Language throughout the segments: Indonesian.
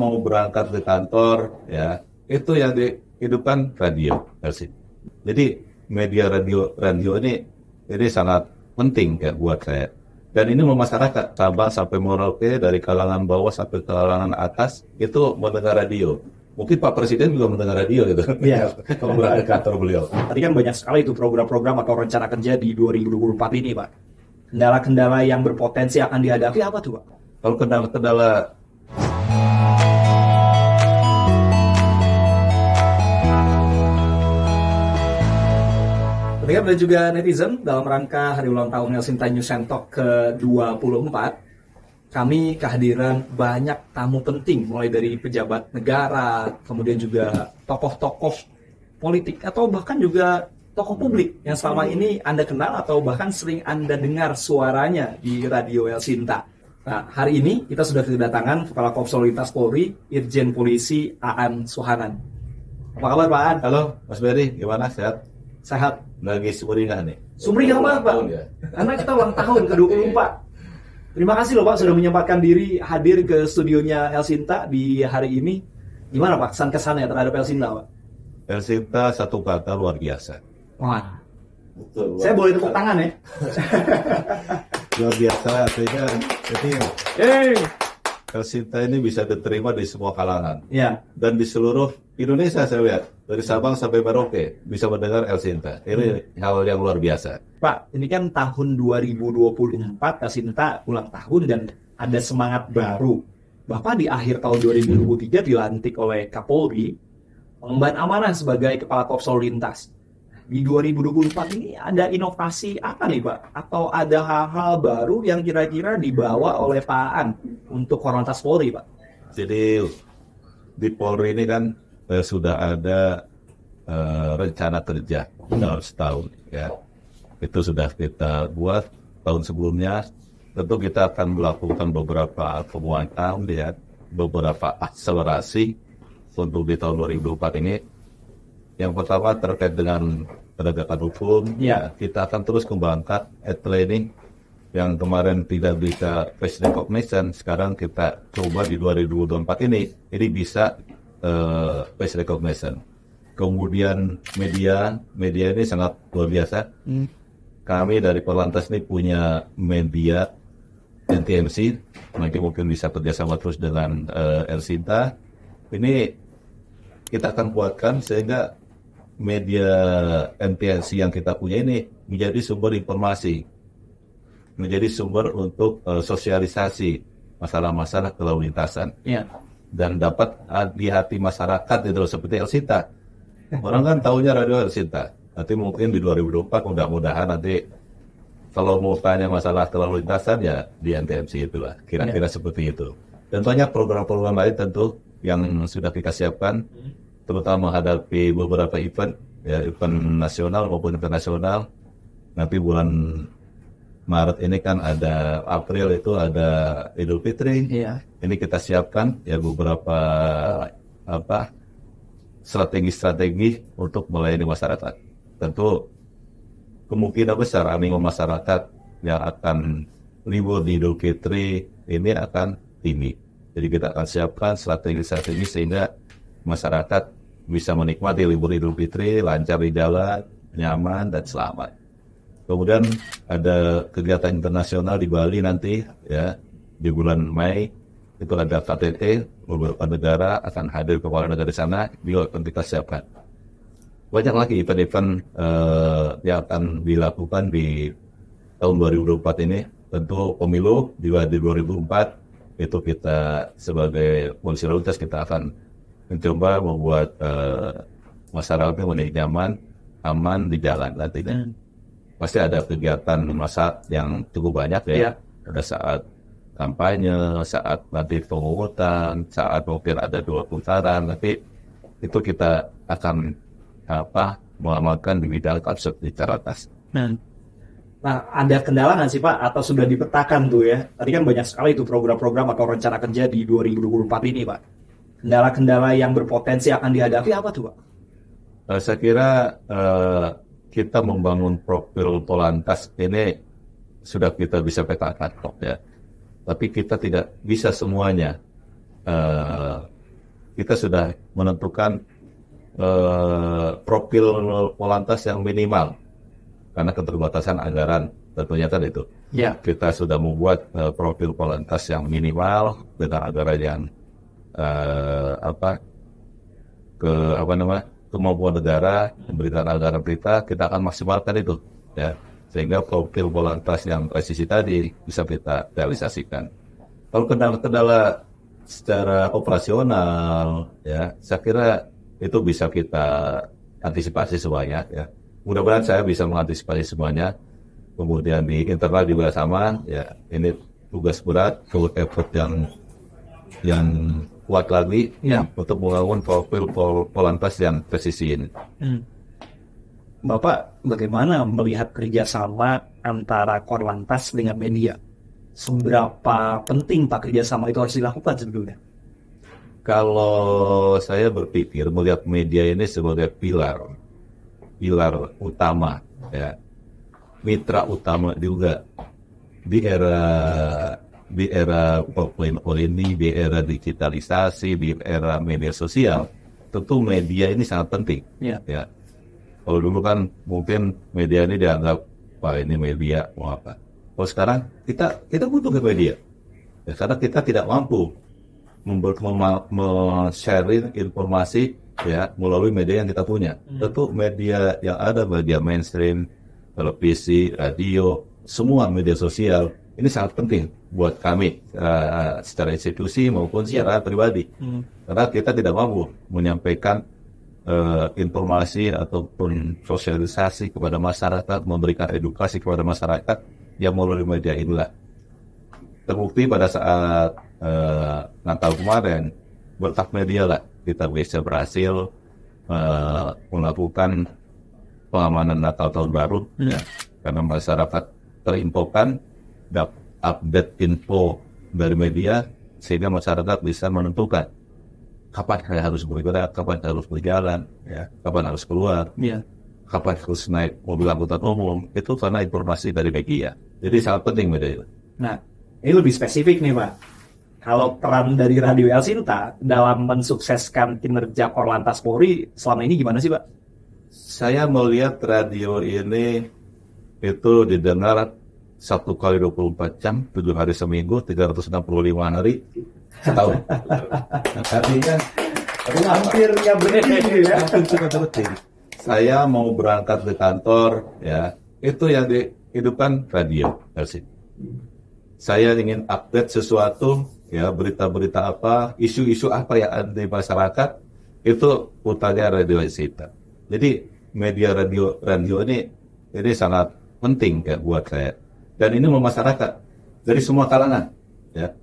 mau berangkat ke kantor, ya itu yang dihidupkan radio, LC. Jadi media radio radio ini ini sangat penting ya buat saya. Dan ini masyarakat Sabang sampai Merauke dari kalangan bawah sampai kalangan atas itu mendengar radio. Mungkin Pak Presiden juga mendengar radio gitu. Iya. Kalau berada kantor beliau. Tadi kan banyak sekali itu program-program atau rencana kerja di 2024 ini, Pak. Kendala-kendala yang berpotensi akan dihadapi apa tuh, Pak? Kalau kendala-kendala Pendengar dan juga netizen, dalam rangka hari ulang tahun Helsinta News Talk ke-24, kami kehadiran banyak tamu penting, mulai dari pejabat negara, kemudian juga tokoh-tokoh politik, atau bahkan juga tokoh publik yang selama ini Anda kenal atau bahkan sering Anda dengar suaranya di Radio Helsinta. Nah, hari ini kita sudah kedatangan Kepala Korps Polri, Irjen Polisi Aan Suhanan. Apa kabar Pak Aan? Halo Mas Beri, gimana sehat? Sehat? Lagi sumringah nih. Sumringah banget Pak. Tahun ya. Karena kita ulang tahun ke-24. Terima kasih loh Pak sudah menyempatkan diri hadir ke studionya Helsinta di hari ini. Gimana Pak kesan-kesannya terhadap Helsinta Pak? Helsinta satu kata luar biasa. Wah, Betul. saya boleh tepuk tangan ya? luar biasa artinya jadi Hey. Helsinta ini bisa diterima di semua kalangan Ya, dan di seluruh Indonesia saya lihat dari Sabang sampai Merauke bisa mendengar Helsinta. Ini hal yang luar biasa. Pak, ini kan tahun 2024 Helsinta ulang tahun dan ada semangat baru. Bapak di akhir tahun 2023 dilantik oleh Kapolri mengemban amanah sebagai Kepala Korps Lalu Lintas. Di 2024 ini ada inovasi apa nih Pak? Atau ada hal-hal baru yang kira-kira dibawa oleh Pak Aan untuk Korlantas Polri Pak? Jadi di Polri ini kan eh, sudah ada eh, rencana kerja dalam setahun ya. Itu sudah kita buat tahun sebelumnya. Tentu kita akan melakukan beberapa penguatan ya, beberapa akselerasi untuk di tahun 2024 ini. Yang pertama terkait dengan penegakan hukum, Ya. kita akan terus kembangkan ad training yang kemarin tidak bisa face recognition, sekarang kita coba di 2024 ini, ini bisa eh, face recognition. Kemudian media, media ini sangat luar biasa. Kami dari Polantas ini punya media NTMC, nanti mungkin bisa kerjasama terus dengan eh, Elsinta. Ini kita akan buatkan sehingga media NTMC yang kita punya ini menjadi sumber informasi menjadi sumber untuk eh, sosialisasi masalah-masalah kelalu lintasan Iya. dan dapat ah, di hati masyarakat itu seperti Elsinta. Orang kan tahunya radio Elsinta. Nanti mungkin di 2024 mudah-mudahan nanti kalau mau tanya masalah kelalu lintasan ya di NTMC itulah kira-kira seperti itu. Dan banyak program-program lain tentu yang sudah kita siapkan terutama menghadapi beberapa event ya event nasional maupun internasional. Nanti bulan Maret ini kan ada April itu ada Idul Fitri. Iya. Ini kita siapkan ya beberapa apa strategi-strategi untuk melayani masyarakat. Tentu kemungkinan besar animo masyarakat yang akan libur di Idul Fitri ini akan tinggi. Jadi kita akan siapkan strategi-strategi sehingga masyarakat bisa menikmati libur Idul Fitri lancar di jalan, nyaman dan selamat. Kemudian ada kegiatan internasional di Bali nanti ya di bulan Mei itu ada KTT beberapa negara akan hadir kepala negara di sana akan kita siapkan. Banyak lagi event-event eh, yang akan dilakukan di tahun 2024 ini. Tentu pemilu juga di 2024 itu kita sebagai polisi lalu kita akan mencoba membuat eh, masyarakatnya menjadi nyaman, aman di jalan nantinya pasti ada kegiatan masa yang cukup banyak ya. Iya. Pada saat kampanye, saat nanti pemungutan, saat mungkin ada dua putaran, tapi itu kita akan apa mengamalkan di bidang konsep di teratas. Nah, ada kendala nggak sih Pak? Atau sudah dipetakan tuh ya? Tadi kan banyak sekali itu program-program atau rencana kerja di 2024 ini Pak. Kendala-kendala yang berpotensi akan dihadapi apa tuh Pak? Eh, saya kira eh, kita membangun profil Polantas ini sudah kita bisa petakan kok ya. Tapi kita tidak bisa semuanya eh, kita sudah menentukan eh, profil polantas yang minimal karena keterbatasan anggaran tentunya kan itu. Ya. Kita sudah membuat eh, profil polantas yang minimal dengan anggaran yang eh, apa ke apa namanya kemampuan negara memberikan anggaran kita kita akan maksimalkan itu ya sehingga profil polantas yang presisi tadi bisa kita realisasikan. Kalau kendala-kendala secara operasional ya saya kira itu bisa kita antisipasi semuanya ya. Mudah-mudahan saya bisa mengantisipasi semuanya. Kemudian di internal juga sama ya. Ini tugas berat, full effort yang yang kuat lagi Ya. untuk membangun profil pol polantas yang presisi ini. Hmm. Bapak bagaimana melihat kerjasama antara Korlantas dengan media? Seberapa penting Pak kerjasama itu harus dilakukan sebetulnya? Kalau saya berpikir melihat media ini sebagai pilar, pilar utama, ya, mitra utama juga di era di era 4.0 ini, di era digitalisasi, di era media sosial, tentu media ini sangat penting. Ya. Ya, kalau dulu kan mungkin media ini dianggap wah ini media mau apa. Kalau sekarang kita kita butuh ke media, ya, karena kita tidak mampu membuat sharing informasi ya melalui media yang kita punya. Tentu media yang ada media mainstream, televisi, radio, semua media sosial ini sangat penting buat kami uh, secara institusi maupun secara pribadi. Karena kita tidak mampu menyampaikan eh, informasi ataupun sosialisasi kepada masyarakat, memberikan edukasi kepada masyarakat yang melalui media inilah. Terbukti pada saat eh, Natal kemarin, berkat media lah kita bisa berhasil eh, melakukan pengamanan Natal tahun baru, ya, karena masyarakat terinfokan, update info dari media, sehingga masyarakat bisa menentukan kapan saya harus bergerak, kapan saya harus berjalan, ya, kapan harus keluar, Ya. kapan harus naik mobil angkutan umum, itu karena informasi dari media. Jadi sangat penting media itu. Nah, ini lebih spesifik nih Pak. Kalau peran dari Radio El Sinta dalam mensukseskan kinerja Korlantas Polri selama ini gimana sih Pak? Saya melihat radio ini itu didengar satu kali 24 jam, tujuh hari seminggu, 365 hari setahun. Artinya Hampir ya berhenti ya. saya mau berangkat ke kantor, ya itu yang dihidupkan radio, Elsie. Saya ingin update sesuatu, ya berita-berita apa, isu-isu apa yang ada di masyarakat, itu putarnya radio Sita. Jadi media radio radio ini ini sangat penting ya buat saya. Dan ini masyarakat dari semua kalangan, ya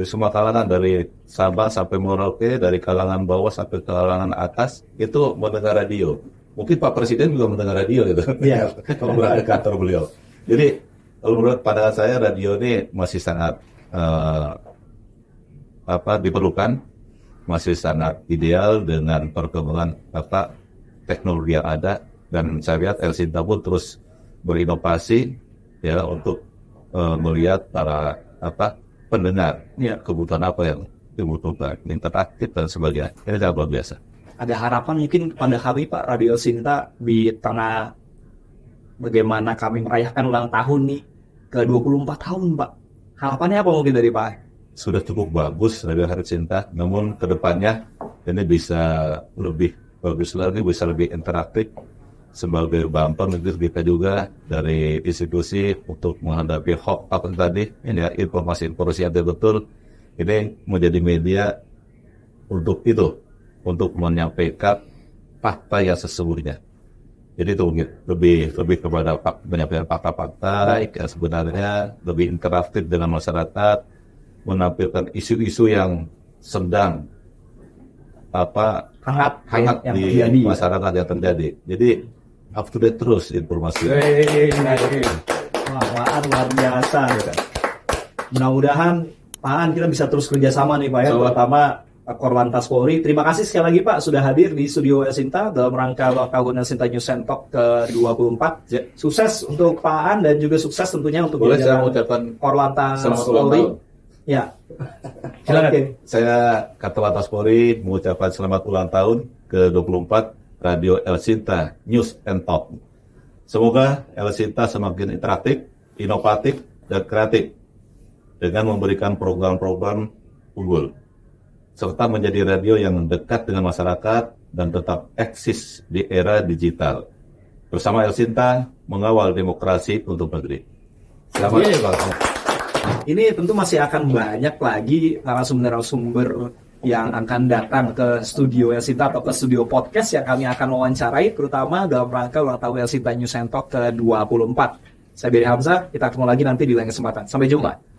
dari semua kalangan dari Sabang sampai Merauke, dari kalangan bawah sampai kalangan atas itu mendengar radio. Mungkin Pak Presiden juga mendengar radio gitu. Iya. kalau berada di kantor beliau. Jadi kalau menurut pandangan saya radio ini masih sangat eh, apa diperlukan, masih sangat ideal dengan perkembangan apa teknologi yang ada dan saya lihat El Sinta pun terus berinovasi ya untuk eh, melihat para apa pendengar Ya. kebutuhan apa yang dibutuhkan, interaktif dan sebagainya. Ini sangat luar biasa. Ada harapan mungkin pada kami Pak Radio Sinta di tengah bagaimana kami merayakan ulang tahun nih ke 24 tahun Pak. Harapannya apa mungkin dari Pak? sudah cukup bagus Radio Hari Cinta, namun ke depannya ini bisa lebih bagus lagi, bisa lebih interaktif sebagai bumper nanti kita juga dari institusi untuk menghadapi hoax apa tadi, ini ya, informasi-informasi yang betul ini menjadi media untuk itu, untuk menyampaikan fakta yang sesungguhnya. Jadi itu mungkin lebih lebih kepada menyampaikan fakta-fakta yang sebenarnya lebih interaktif dengan masyarakat, menampilkan isu-isu yang sedang apa Hangat, hangat yang di terjadi. masyarakat yang terjadi. Jadi up to date terus informasi. Wey, Wah, Pak An luar biasa. Mudah-mudahan Pak An kita bisa terus kerjasama nih Pak ya, Betul. terutama Korlantas Polri. Terima kasih sekali lagi Pak sudah hadir di studio Sinta dalam rangka El Sinta News Talk ke-24. Ya. Sukses untuk Pak An dan juga sukses tentunya untuk Boleh saya mengucapkan Korlantas Polri. Ya. Silakan. Oke. Saya Kata Lantas Polri mengucapkan selamat ulang tahun ke-24 Radio El Sinta News and Talk. Semoga El Sinta semakin interaktif, inovatif, dan kreatif dengan memberikan program-program unggul serta menjadi radio yang dekat dengan masyarakat dan tetap eksis di era digital. Bersama El Sinta mengawal demokrasi untuk negeri. Selamat tahun. Ini tentu masih akan banyak lagi narasumber-narasumber yang akan datang ke studio Elsita atau ke studio podcast yang kami akan wawancarai terutama dalam rangka ulang tahun Elsita News and Talk ke-24. Saya Beri Hamzah, kita ketemu lagi nanti di lain kesempatan. Sampai jumpa.